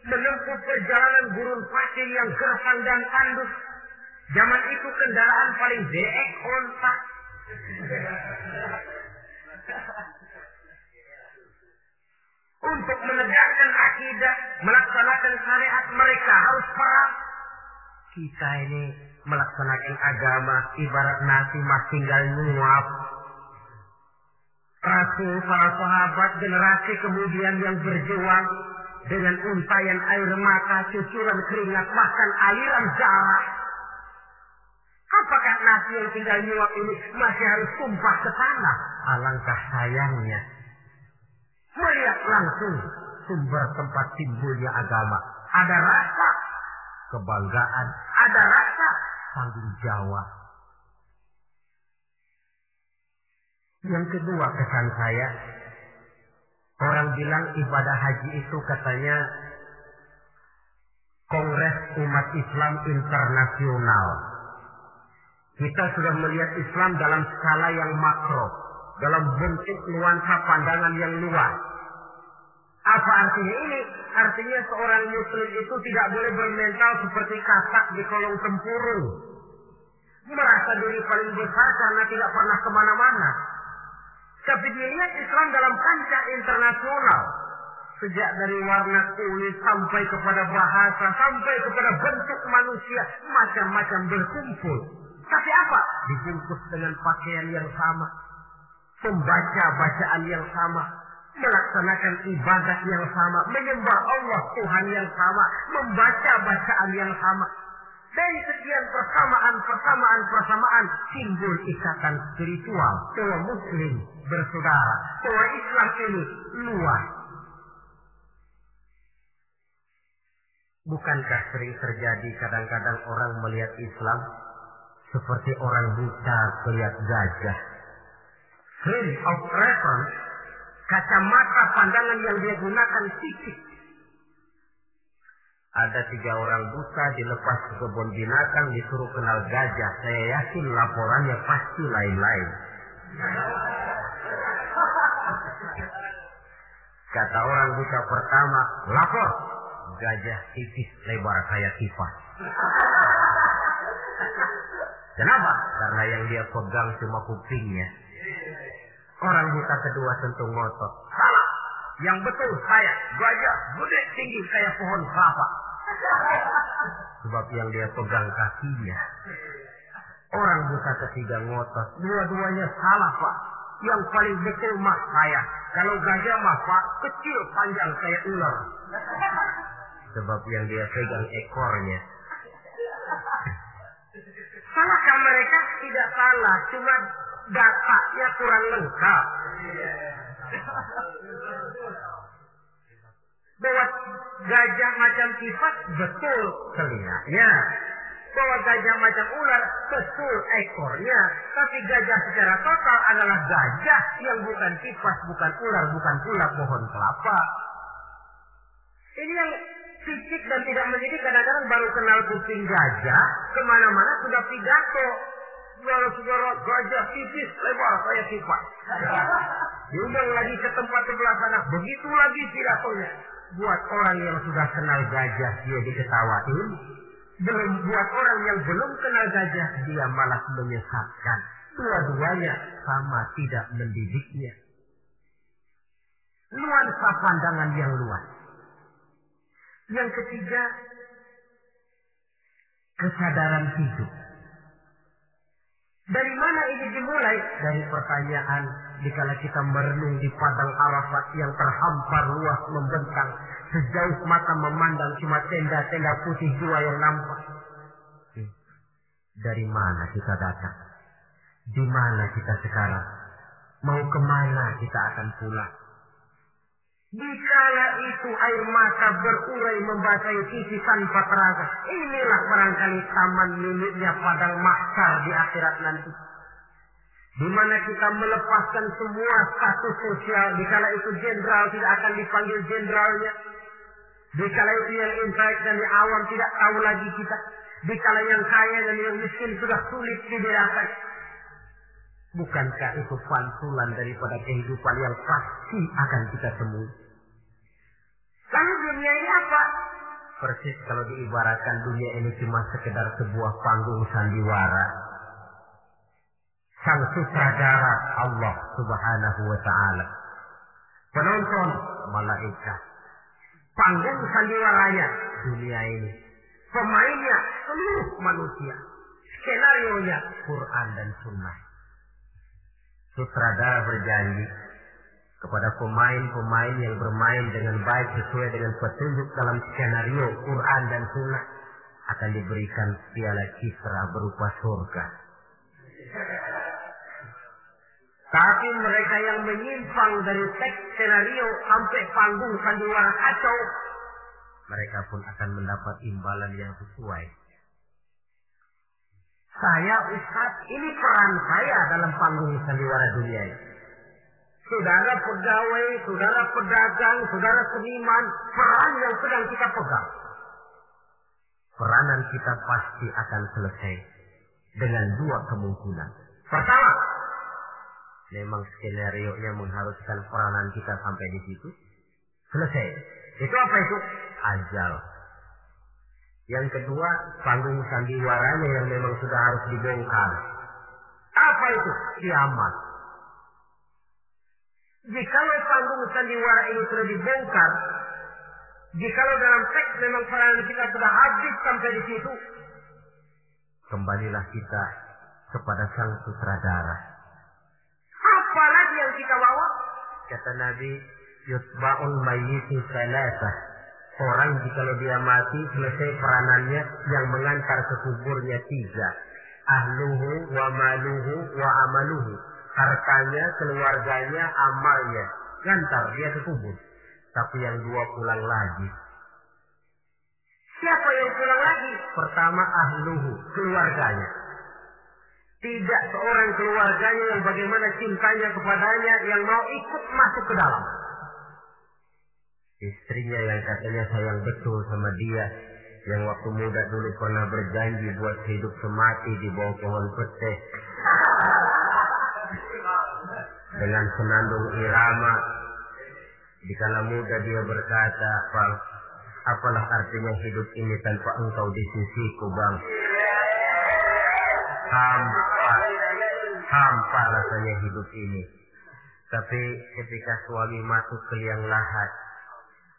menempuh perjalanan gurun pasir yang gersang dan tandus. Zaman itu kendaraan paling deek ontak. Untuk menegakkan akidah, melaksanakan syariat mereka harus perang. Kita ini melaksanakan agama ibarat nasi mas tinggal nyuap. Rasul para sahabat generasi kemudian yang berjuang dengan untayan air mata, cucuran keringat, bahkan aliran darah. Apakah nasi yang tinggal nyuap ini masih harus tumpah ke tanah? Alangkah sayangnya. Melihat langsung sumber tempat timbulnya agama. Ada rasa kebanggaan, ada rasa tanggung jawab. Yang kedua kesan saya, orang bilang ibadah haji itu katanya Kongres Umat Islam Internasional. Kita sudah melihat Islam dalam skala yang makro, dalam bentuk nuansa pandangan yang luas. Apa artinya ini? Artinya seorang muslim itu tidak boleh bermental seperti katak di kolong tempurung. Merasa diri paling besar karena tidak pernah ke mana-mana. Tapi dilihat Islam dalam kancah internasional. Sejak dari warna kulit sampai kepada bahasa, sampai kepada bentuk manusia, macam-macam berkumpul. Tapi apa? Dibungkus dengan pakaian yang sama. Pembaca bacaan yang sama. Melaksanakan ibadah yang sama. Menyembah Allah Tuhan yang sama. Membaca bacaan yang sama. Dari sekian persamaan, persamaan, persamaan timbul ikatan spiritual bahwa Muslim bersaudara, bahwa Islam ini luas. Bukankah sering terjadi kadang-kadang orang melihat Islam seperti orang buta melihat gajah? Frame of reference, kacamata pandangan yang dia gunakan titik ada tiga orang buta dilepas ke kebun binatang disuruh kenal gajah. Saya yakin laporannya pasti lain-lain. Kata orang buta pertama, lapor. Gajah tipis lebar kayak kipas. Kenapa? Karena yang dia pegang cuma kupingnya. Orang buta kedua tentu ngotot. Salah. Yang betul saya, gajah gede tinggi kayak pohon kelapa. Sebab yang dia pegang kakinya. Orang buta ketiga ngotot. Dua-duanya salah pak. Yang paling betul mah saya. Kalau gajah mah pak kecil panjang kayak ular. Sebab yang dia pegang ekornya. Salahkah mereka? Tidak salah. Cuma datanya kurang lengkap bahwa gajah macam sifat betul telinganya. Bahwa gajah macam ular betul ekornya. Tapi gajah secara total adalah gajah yang bukan kipas, bukan ular, bukan pula pohon kelapa. Ini yang fisik dan tidak menjadi kadang-kadang baru kenal kuping gajah, ke mana-mana sudah pidato. Saudara-saudara gajah tipis lebar kayak kipas. Diundang lagi ke tempat sebelah sana, begitu lagi pidatonya buat orang yang sudah kenal gajah dia diketawain. Belum buat orang yang belum kenal gajah dia malah menyesatkan. Dua-duanya sama tidak mendidiknya. Nuansa pandangan yang luas. Yang ketiga, kesadaran hidup. Dari mana ini dimulai? Dari pertanyaan dikala kita merenung di padang Arafat yang terhampar luas membentang sejauh mata memandang cuma tenda-tenda putih dua yang nampak. Hmm. Dari mana kita datang? Di mana kita sekarang? Mau ke mana kita akan pulang? Dikala itu air mata berurai membasahi sisi tanpa terasa. Inilah barangkali taman miliknya padang mahsyar di akhirat nanti di mana kita melepaskan semua status sosial, dikala itu jenderal tidak akan dipanggil jenderalnya, Di kala itu yang intelek dan yang awam tidak tahu lagi kita. Di kala yang kaya dan yang miskin sudah sulit dibedakan. Bukankah itu pantulan daripada kehidupan yang pasti akan kita temui? Lalu dunia ini apa? Persis kalau diibaratkan dunia ini cuma sekedar sebuah panggung sandiwara. Sang sutradara Allah subhanahu wa ta'ala. Penonton malaikat. Panggung sandiwaranya dunia ini. Pemainnya seluruh manusia. Skenario-nya Quran dan Sunnah. Sutradara berjanji kepada pemain-pemain yang bermain dengan baik sesuai dengan petunjuk dalam skenario Quran dan Sunnah akan diberikan piala citra berupa surga. Tapi mereka yang menyimpang dari teks skenario sampai panggung sandiwara kacau, mereka pun akan mendapat imbalan yang sesuai. Saya Ustaz, ini peran saya dalam panggung sandiwara dunia ini. Saudara pegawai, saudara pedagang, saudara seniman, peran yang sedang kita pegang. Peranan kita pasti akan selesai dengan dua kemungkinan. Pertama, memang skenario nya mengharuskan peranan kita sampai di situ. Selesai. Itu apa itu? Ajal. Yang kedua, panggung sandiwaranya yang memang sudah harus dibongkar. Apa itu? Kiamat. Jikalau panggung sandiwara ini sudah dibongkar, jikalau dalam teks memang peranan kita sudah habis sampai di situ, kembalilah kita kepada sang sutradara. Apa lagi yang kita bawa? Kata Nabi, yutba'ul mayyitu salasah. Orang jikalau dia mati selesai peranannya yang mengantar ke kuburnya tiga. Ahluhu wa maluhu wa amaluhu hartanya, keluarganya, amalnya. Ngantar dia ke kubur. Tapi yang dua pulang lagi. Siapa yang pulang lagi? Pertama ahluhu, keluarganya. Tidak seorang keluarganya yang bagaimana cintanya kepadanya yang mau ikut masuk ke dalam. Istrinya yang katanya sayang betul sama dia. Yang waktu muda dulu pernah berjanji buat hidup semati di bawah pohon pete dengan senandung irama. Di kala muda dia berkata, Bang, apalah artinya hidup ini tanpa engkau di sisiku, Bang. Hampa, hampa rasanya hidup ini. Tapi ketika suami masuk ke liang lahat,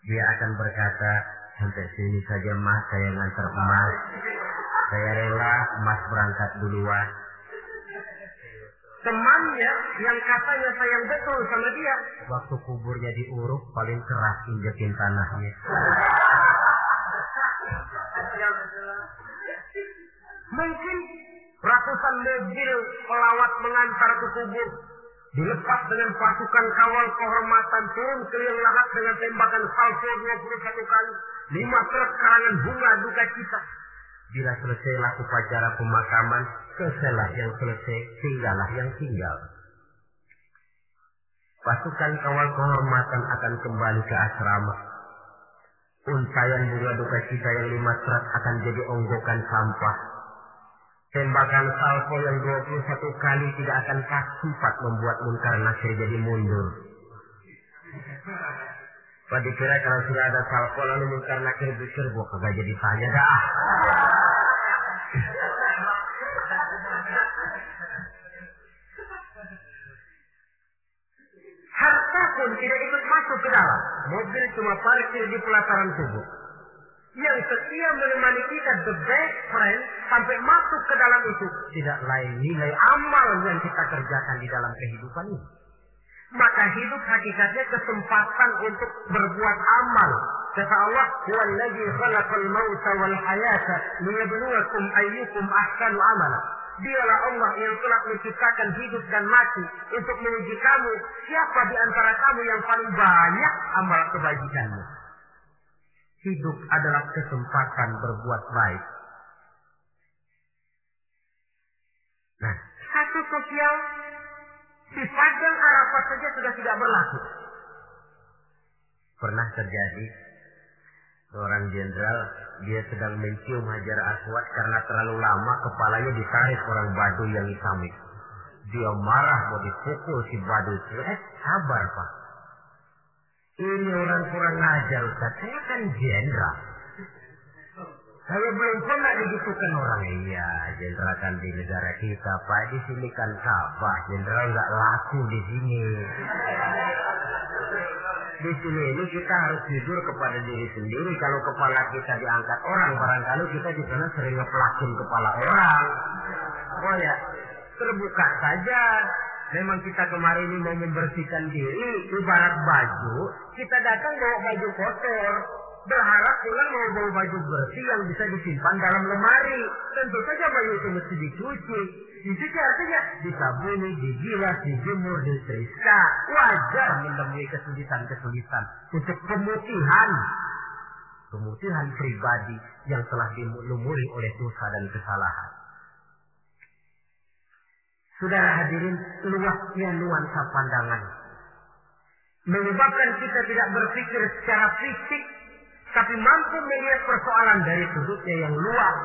dia akan berkata, sampai sini saja mas saya ngantar emas. Saya rela emas berangkat duluan temannya yang katanya sayang betul sama dia. Waktu kuburnya diuruk paling keras injekin tanahnya. Mungkin ratusan mobil pelawat mengantar ke kubur. Dilepas dengan pasukan kawal kehormatan turun ke liang lahat dengan tembakan salvo 21 kali. Lima truk karangan bunga duka cita. Bila selesailah upacara pemakaman, selesailah yang selesai, tinggallah yang tinggal. Pasukan kawal kehormatan akan kembali ke asrama. Untayan bunga duka cita yang lima serat akan jadi onggokan sampah. Tembakan salvo yang 21 kali tidak akan sempat membuat munkar nasir jadi mundur. Pada kira kalau sudah ada salvo lalu munkar nakir pikir gua kagak jadi tanya dah. Harta pun tidak ikut masuk ke dalam. Mobil cuma parkir di pelataran tubuh. Yang setia menemani kita the best friend sampai masuk ke dalam itu tidak lain nilai amal yang kita kerjakan di dalam kehidupan ini. Maka hidup hakikatnya kesempatan untuk berbuat amal. Kata Allah, "Wallazi khalaqal mauta wal hayata liyabluwakum ayyukum ahsanu amala." Dialah Allah yang telah menciptakan hidup dan mati untuk menguji kamu siapa di antara kamu yang paling banyak amal kebajikannya. Hidup adalah kesempatan berbuat baik. Nah, satu sosial di padang Arafah saja sudah tidak berlaku. Pernah terjadi Seorang jenderal, dia sedang mencium Hajar Aswad karena terlalu lama kepalanya ditarik orang badu yang itu. Dia marah mau dipukul si badu itu. Eh, sabar pak. Ini orang kurang ajar Ustaz. Saya kan jenderal. Saya belum pernah digitukan orang. Iya, jenderal kan di negara kita, Pak. Di sini kan Ka'bah. Jenderal nggak laku di sini. Di sini ini kita harus jujur kepada diri sendiri. Kalau kepala kita diangkat orang, barangkali kita di sana sering ngepelakin kepala orang. Oh ya, terbuka saja. Memang kita kemarin ini mau membersihkan diri, ibarat baju, kita datang bawa baju kotor berharap pulang mau baju bersih yang bisa disimpan dalam lemari. Tentu saja baju itu mesti dicuci. Dicuci artinya disabuni, digilas, dijemur, disetrika. Wajar menemui kesulitan-kesulitan untuk pemutihan. Pemutihan pribadi yang telah dilumuri oleh dosa dan kesalahan. Saudara hadirin, luasnya nuansa pandangan menyebabkan kita tidak berpikir secara fisik tapi mampu melihat persoalan dari sudutnya yang luas.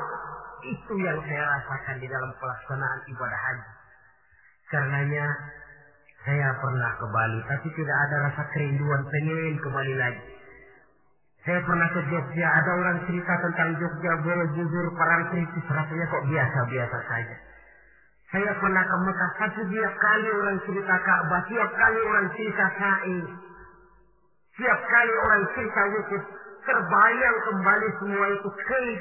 Itu yang saya rasakan di dalam pelaksanaan ibadah haji. Karenanya saya pernah ke Bali, tapi tidak ada rasa kerinduan pengen ke Bali lagi. Saya pernah ke Jogja, ada orang cerita tentang Jogja, Borobudur, Parangtritis, rasanya kok biasa-biasa saja. Saya pernah ke Mekah, tapi tiap kali orang cerita Ka'bah, tiap kali orang cerita Sa'i, tiap kali orang cerita Wukuf, terbayang kembali semua itu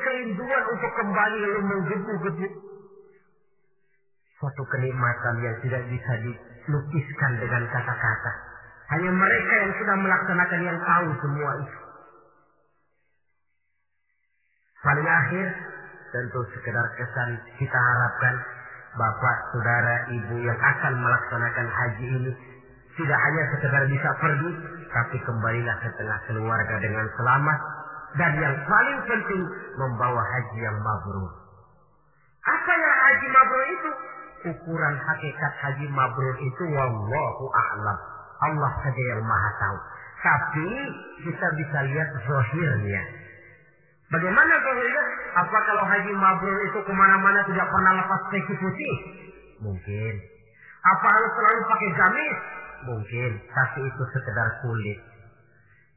kerinduan untuk kembali lalu menggebu-gebu. Suatu kenikmatan yang tidak bisa dilukiskan dengan kata-kata. Hanya mereka yang sudah melaksanakan yang tahu semua itu. Paling akhir, tentu sekedar kesan kita harapkan Bapak, Saudara, Ibu yang akan melaksanakan haji ini tidak hanya sekedar bisa pergi, tapi kembalilah ke tengah keluarga dengan selamat dan yang paling penting membawa haji yang mabrur. Apa yang haji mabrur itu? Ukuran hakikat haji mabrur itu wallahu a'lam. Allah saja yang maha tahu. Tapi kita bisa lihat zahirnya. Bagaimana zahirnya? Apa kalau haji mabrur itu ke mana-mana tidak pernah lepas peci putih? Mungkin. Apa harus selalu pakai gamis? Mungkin, tapi itu sekedar kulit.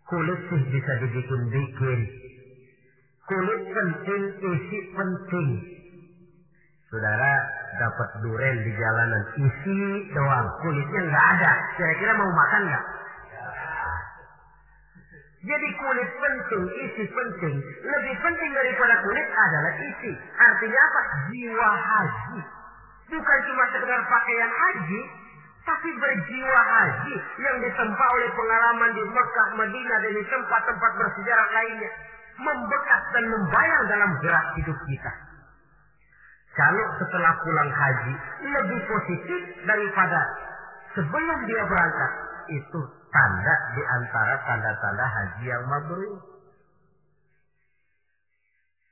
Kulit sih bisa dibikin-bikin. Kulit penting, isi penting. Saudara dapat duren di jalanan, isi doang, kulitnya nggak ada. Kira-kira mau makan nggak? Jadi kulit penting, isi penting. Lebih penting daripada kulit adalah isi. Artinya apa? Jiwa haji. Bukan cuma sekedar pakaian haji, tapi berjiwa haji yang ditempa oleh pengalaman di Mekah, Madinah dan di tempat-tempat bersejarah lainnya. Membekas dan membayang dalam gerak hidup kita. Kalau setelah pulang haji lebih positif daripada sebelum dia berangkat. Itu tanda di antara tanda-tanda haji yang mabrur.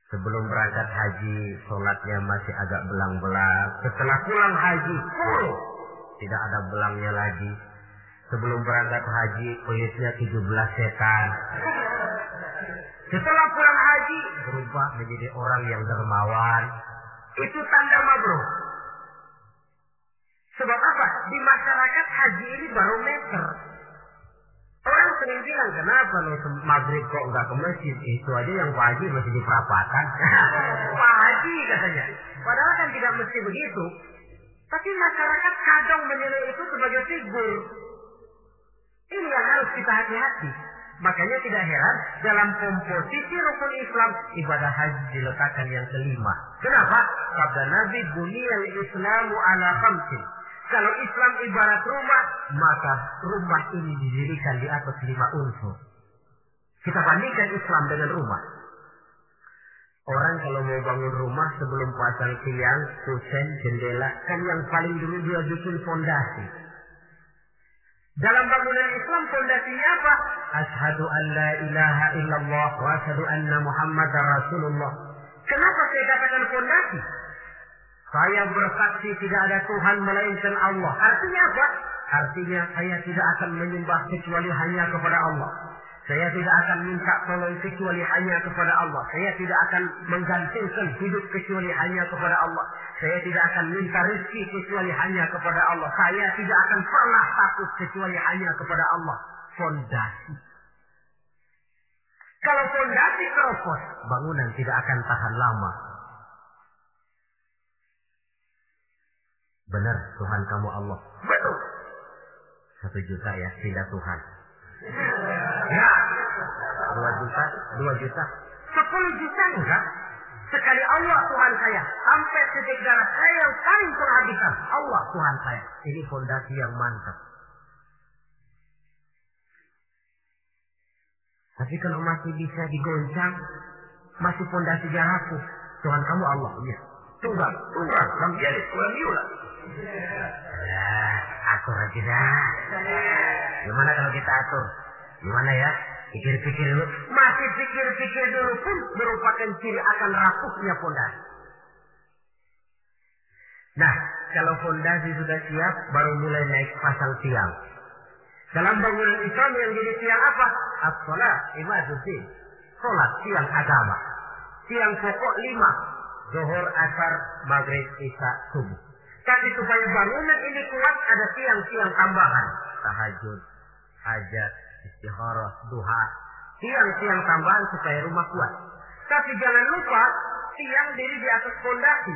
Sebelum berangkat haji, sholatnya masih agak belang-belang. Setelah pulang haji, full tidak ada belangnya lagi. Sebelum berangkat haji, kulitnya 17 setan. Setelah pulang haji, berubah menjadi orang yang dermawan. Itu tanda mabrur. Sebab apa? Di masyarakat haji ini barometer. Orang sering bilang, kenapa lo maghrib kok nggak ke masjid? Itu aja yang Haji masih di perapatan. Pak Haji katanya. Padahal kan tidak mesti begitu. Tapi masyarakat kadang menilai itu sebagai figur. Ini yang harus kita hati-hati. Makanya tidak heran dalam komposisi rukun Islam ibadah haji diletakkan yang kelima. Kenapa? Sabda Nabi buniyal Islamu ala khamsin. Kalau Islam ibarat rumah, maka rumah ini didirikan di atas lima unsur. Kita bandingkan Islam dengan rumah. Orang kalau mau bangun rumah sebelum pasang tiang, kusen, jendela, kan yang paling dulu dia bikin fondasi. Dalam bangunan Islam fondasinya apa? Ashadu an la ilaha illallah wa ashadu anna Muhammad Rasulullah. Kenapa saya katakan fondasi? Saya bersaksi tidak ada Tuhan melainkan Allah. Artinya apa? Artinya saya tidak akan menyembah kecuali hanya kepada Allah. Saya tidak akan minta tolong kecuali hanya kepada Allah. Saya tidak akan menggantungkan hidup kecuali hanya kepada Allah. Saya tidak akan minta rezeki kecuali hanya kepada Allah. Saya tidak akan pernah takut kecuali hanya kepada Allah. Fondasi. Kalau fondasi keropos, bangunan tidak akan tahan lama. Benar, Tuhan kamu Allah. Betul. Satu juta ya, tidak Tuhan. Ya. Dua juta, dua juta. Sepuluh juta enggak. Sekali Allah Tuhan saya. Sampai titik darah saya yang paling penghabisan. Allah Tuhan saya. Ini fondasi yang mantap. Tapi kalau masih bisa digoncang, masih fondasi rapuh. Tuhan kamu Allah. Ya. Tunggal, tunggal, lam yalid, walam yulad. Ya, atur aja dah. Gimana kalau kita atur? Gimana ya? Pikir-pikir dulu. Masih pikir-pikir dulu pun merupakan ciri akan rapuhnya fondasi. Nah, kalau fondasi sudah siap, baru mulai naik pasang tiang. Dalam bangunan Islam yang jadi tiang apa? As-salat, ibaduddin. Salat, tiang agama. Tiang pokok lima. Zuhur, asar, maghrib, isya, subuh. Tapi supaya bangunan ini kuat ada tiang-tiang tambahan. Tahajud, hajat, istikharah, duha. Tiang-tiang tambahan supaya rumah kuat. Tapi jangan lupa tiang diri di atas fondasi.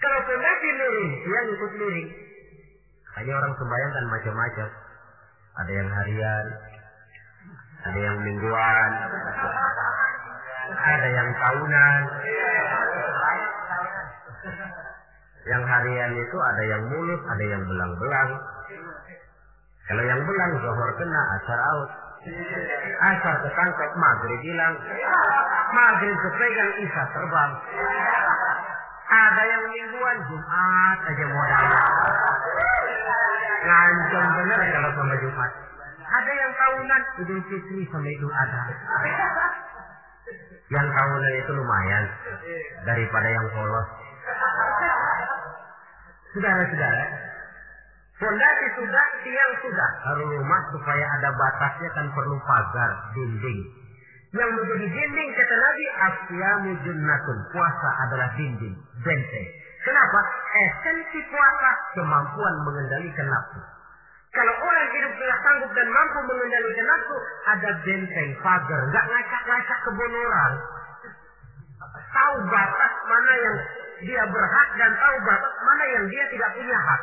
Kalau fondasi miring, tiang ikut miring. Hanya orang sembahyang kan macam-macam. Ada yang harian, ada yang mingguan, ada yang tahunan. Yang harian itu ada yang mulus, ada yang belang-belang. Kalau yang belang zohor kena, asar out. Asar ketangkep, maghrib hilang. Maghrib kepegang, isya terbang. Ada yang mingguan, Jumat aja modal. Ngancam bener kalau sama Jumat. Ada yang tahunan, Idul Fitri sama Idul Adha. Yang tahunan itu lumayan daripada yang polos. Saudara-saudara, fondasi sudah, tiang sudah. Harus rumah supaya ada batasnya kan perlu pagar, dinding. Yang menjadi dinding kata Nabi, asyamu junnatun. Puasa adalah dinding, benteng. Kenapa? Esensi puasa kemampuan mengendalikan nafsu. Kalau orang hidup tidak sanggup dan mampu mengendalikan nafsu, ada benteng, pagar, nggak ngacak-ngacak kebun orang. Tahu batas mana yang dia berhak dan tahu batas mana yang dia tidak punya hak.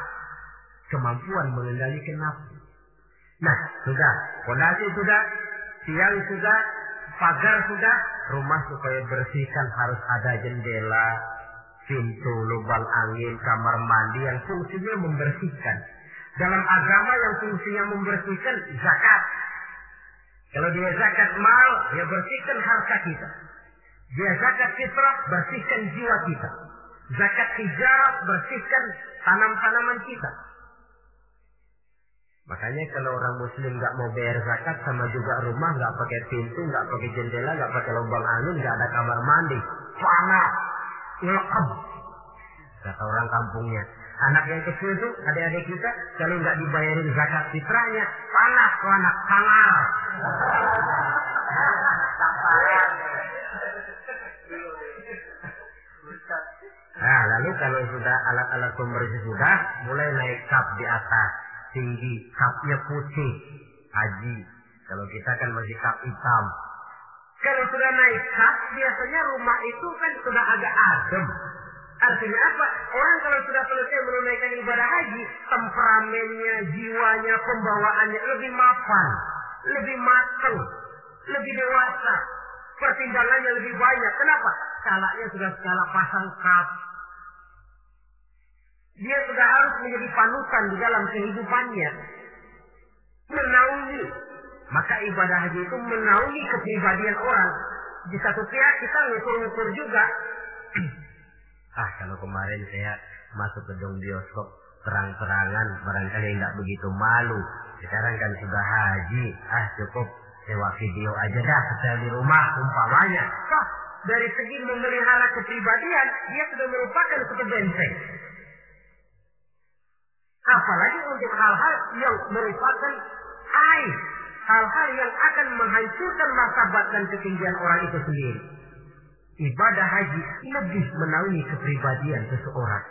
Kemampuan mengendalikan nafsu. Nah, sudah. Fondasi sudah. Tiang sudah. Pagar sudah. Rumah supaya bersihkan harus ada jendela. Pintu, lubang angin, kamar mandi yang fungsinya membersihkan. Dalam agama yang fungsinya membersihkan zakat. Kalau dia zakat mal, dia bersihkan harta kita. Dia zakat fitrah, bersihkan jiwa kita. Zakat hijab bersihkan tanam-tanaman kita. Makanya kalau orang muslim nggak mau bayar zakat sama juga rumah nggak pakai pintu, nggak pakai jendela, nggak pakai lubang angin, nggak ada kamar mandi, panas, ilham. Kata orang kampungnya. Anak yang kecil itu, adik-adik kita, kalau nggak dibayarin zakat fitrahnya, panas tuh anak, sangar. Nah, lalu kalau sudah alat-alat pembersih sudah, mulai naik kap di atas, tinggi, kapnya putih, haji. Kalau kita kan masih kap hitam. Kalau sudah naik kap, biasanya rumah itu kan sudah agak adem. Artinya apa? Orang kalau sudah selesai menunaikan ibadah haji, temperamennya, jiwanya, pembawaannya lebih mapan, lebih matang, lebih dewasa. Pertimbangannya lebih banyak. Kenapa? Skalanya sudah skala pasang kap. Dia sudah harus menjadi panutan di dalam kehidupannya. Menaungi. Maka ibadah haji itu menaungi kepribadian orang. Di satu pihak kita ngukur-ngukur juga. ah kalau kemarin saya masuk gedung bioskop terang-terangan barangkali nggak begitu malu. Sekarang kan sudah haji. Ah cukup sewa video aja dah setel di rumah umpamanya. Toh dari segi memelihara kepribadian dia sudah merupakan satu. Apalagi untuk hal-hal yang merupakan aib hal-hal yang akan menghancurkan martabat dan ketinggian orang itu sendiri. Ibadah haji lebih menaungi kepribadian seseorang.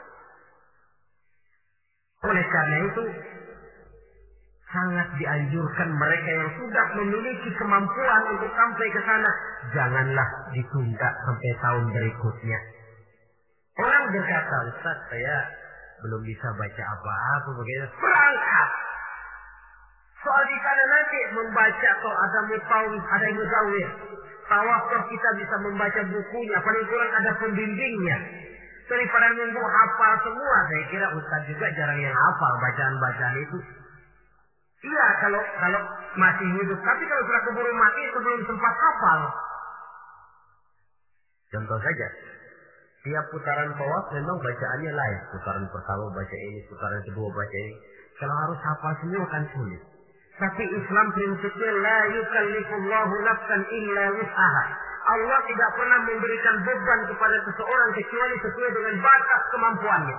Oleh karena itu, sangat dianjurkan mereka yang sudah memiliki kemampuan untuk sampai ke sana, janganlah ditunda sampai tahun berikutnya. Orang berkata, Ustaz, saya belum bisa baca apa-apa begitu. Berangkat. Soal di sana nanti membaca atau ada mutawif, ada yang mutawif. Tawaf kita bisa membaca bukunya, paling kurang ada pembimbingnya. Daripada nunggu hafal semua, saya kira Ustaz juga jarang yang hafal bacaan-bacaan itu. Iya, kalau kalau masih hidup. Tapi kalau sudah keburu mati, sebelum sempat hafal. Contoh saja, tiap putaran tawaf memang bacaannya lain. Putaran pertama baca ini, putaran kedua baca ini. Kalau harus hafal semua kan sulit. Tapi Islam prinsipnya la yukallifullahu nafsan illa wus'aha. Allah tidak pernah memberikan beban kepada seseorang kecuali sesuai dengan batas kemampuannya.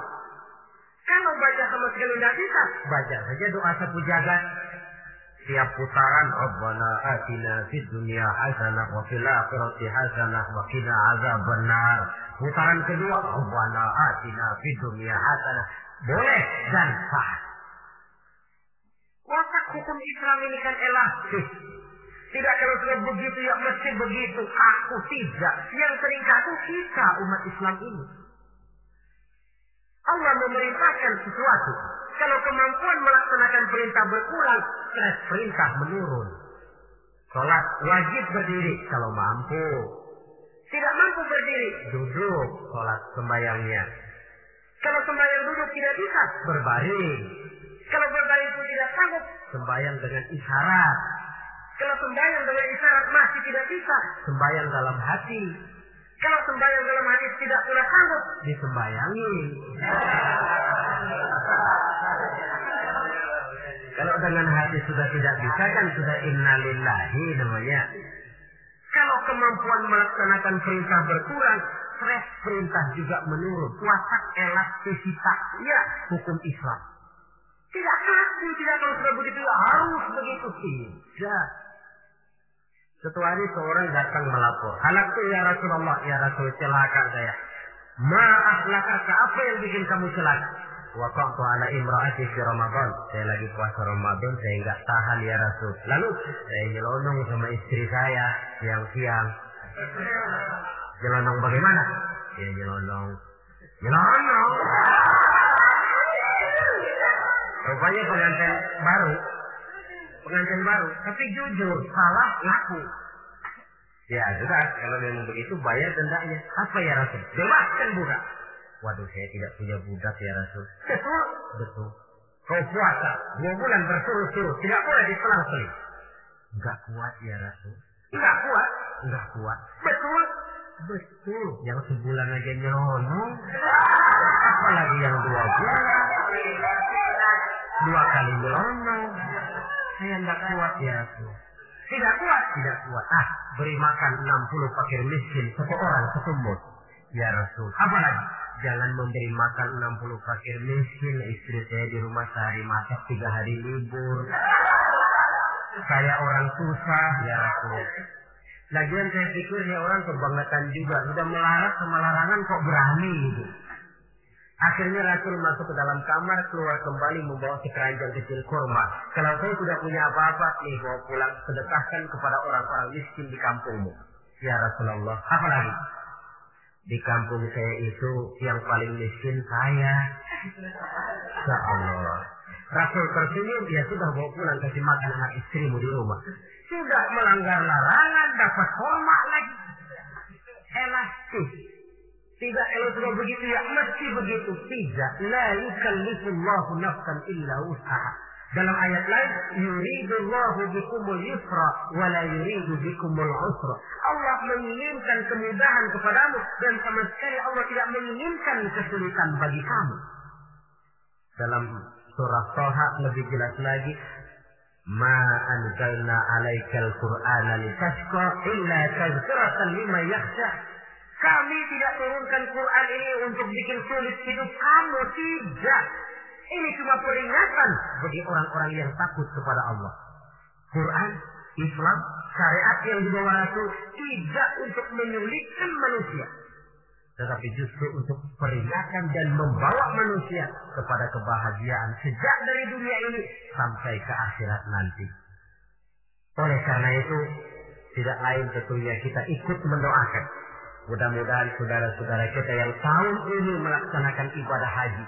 Kalau baca sama sekali tidak bisa, baca saja doa sapu jagat. Tiap putaran Rabbana atina fid dunya hasanah wa fil akhirati hasanah wa qina azabannar. Putaran kedua Rabbana atina fid dunya hasanah. Boleh dan sah. Watak hukum Islam ini kan elastis. Tidak kalau sudah begitu ya mesti begitu. Aku tidak. Yang sering kaku kita umat Islam ini. Allah memerintahkan sesuatu. Kalau kemampuan melaksanakan perintah berkurang, stres perintah menurun. Sholat wajib berdiri kalau mampu. Tidak mampu berdiri, duduk sholat sembayangnya. Kalau sembayang duduk tidak bisa, berbaring. Kalau berbaring pun tidak sanggup, sembayang dengan isyarat. Kalau sembayang dengan isyarat masih tidak bisa, sembayang dalam hati. Kalau sembahyang dalam hati tidak pula sanggup, disembayangi. Kalau dengan hati sudah tidak bisa kan sudah innalillahi namanya. Kalau kemampuan melaksanakan perintah berkurang, stres perintah juga menurun. Watak elastisitas, ya hukum Islam. Tidak kaku, tidak kalau sudah begitu harus begitu. Tidak. Suatu hari seorang datang melapor. Halakku ya Rasulullah, ya Rasul celaka saya. Ma'ahlaka, apa yang bikin kamu celaka? Waqa'tu ala imra'ati fi Ramadan. Saya lagi puasa Ramadan, saya enggak tahan ya Rasul. Lalu saya nyelonong sama istri saya siang-siang. Nyelonong bagaimana? Ya nyelonong. Nyelonong. Rupanya pengantin baru pengantin baru. Tapi jujur, salah laku. Ya sudah, kalau memang begitu bayar dendanya. Apa ya Rasul? Bebaskan budak. Waduh, saya tidak punya budak ya Rasul. Betul. Betul. Kau puasa dua bulan bersuruh-suruh, tidak boleh diselang-seling. Enggak kuat ya Rasul. Enggak kuat. Enggak kuat. Betul. Betul. Yang sebulan aja nyelonong. Apalagi yang dua bulan. Dua kali nyelonong. Saya tidak kuat ya Rasul. Tidak kuat, tidak kuat. Ah, beri makan 60 fakir miskin satu orang satu mut. Ya Rasul. Apa lagi? Jangan memberi makan 60 fakir miskin. Istri saya di rumah sehari masak tiga hari libur. Saya orang susah, ya Rasul. Lagian saya pikir ya orang kebangetan juga. Sudah melarat sama larangan kok berani gitu. Akhirnya Rasul masuk ke dalam kamar, keluar kembali membawa sekeranjang kecil kurma. Kalau saya tidak punya apa-apa, nih bawa pulang, sedekahkan kepada orang-orang miskin di kampungmu. Ya Rasulullah, apa lagi? Di kampung saya itu yang paling miskin saya. Ya Allah. Rasul tersenyum, dia sudah bawa pulang kasih makan anak istrimu di rumah. Sudah melanggar larangan, dapat hormat lagi. Elastis. Tidak sudah begitu ya mesti begitu. Tidak. La yukallifullahu nafsan illa usaha. Dalam ayat lain, yuridullahu bikumul yusra wa la yuridu bikumul usra. Allah menginginkan kemudahan kepadamu dan sama sekali Allah tidak menginginkan kesulitan bagi kamu. Dalam surah Toha lebih jelas lagi, Ma anzalna alaikal qur'ana litashqa illa tazkiratan lima yakhsha. Kami tidak turunkan Quran ini untuk bikin sulit hidup kamu. Tidak. Ini cuma peringatan bagi orang-orang yang takut kepada Allah. Quran, Islam, syariat yang dibawa Rasul tidak untuk menyulitkan manusia. Tetapi justru untuk peringatan dan membawa manusia kepada kebahagiaan sejak dari dunia ini sampai ke akhirat nanti. Oleh karena itu, tidak lain tentunya kita ikut mendoakan. Mudah-mudahan saudara-saudara kita yang tahun ini melaksanakan ibadah haji.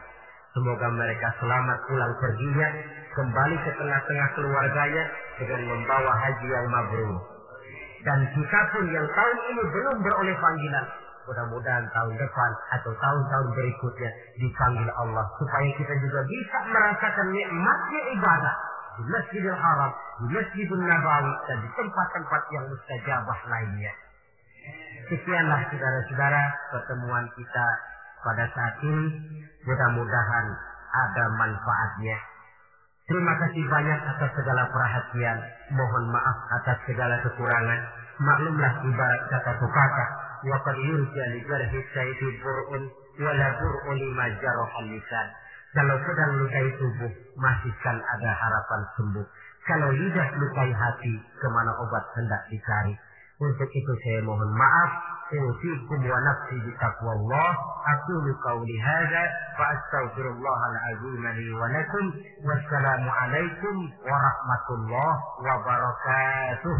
Semoga mereka selamat pulang perginya, kembali ke tengah-tengah keluarganya dengan membawa haji yang mabrur. Dan kita pun yang tahun ini belum beroleh panggilan, mudah-mudahan tahun depan atau tahun-tahun berikutnya dipanggil Allah supaya kita juga bisa merasakan nikmatnya ibadah di Masjidil Haram, di Masjidil Nabawi dan di tempat-tempat yang mustajabah lainnya. Sekianlah saudara-saudara pertemuan kita pada saat ini. Mudah-mudahan ada manfaatnya. Terima kasih banyak atas segala perhatian. Mohon maaf atas segala kekurangan. Maklumlah ibarat kata pepatah. Wa qad yurja li jarhi bur'un wa la lima jarahal lisan. Kalau sedang lukai tubuh, masih kan ada harapan sembuh. Kalau lidah lukai hati, ke mana obat hendak dicari. Untuk itu saya mohon maaf. Usikum wa nafsi bitaqwallah. Aqulu qawli hadha. Fa astaghfirullahal azim li wa lakum. Wassalamu warahmatullahi wabarakatuh.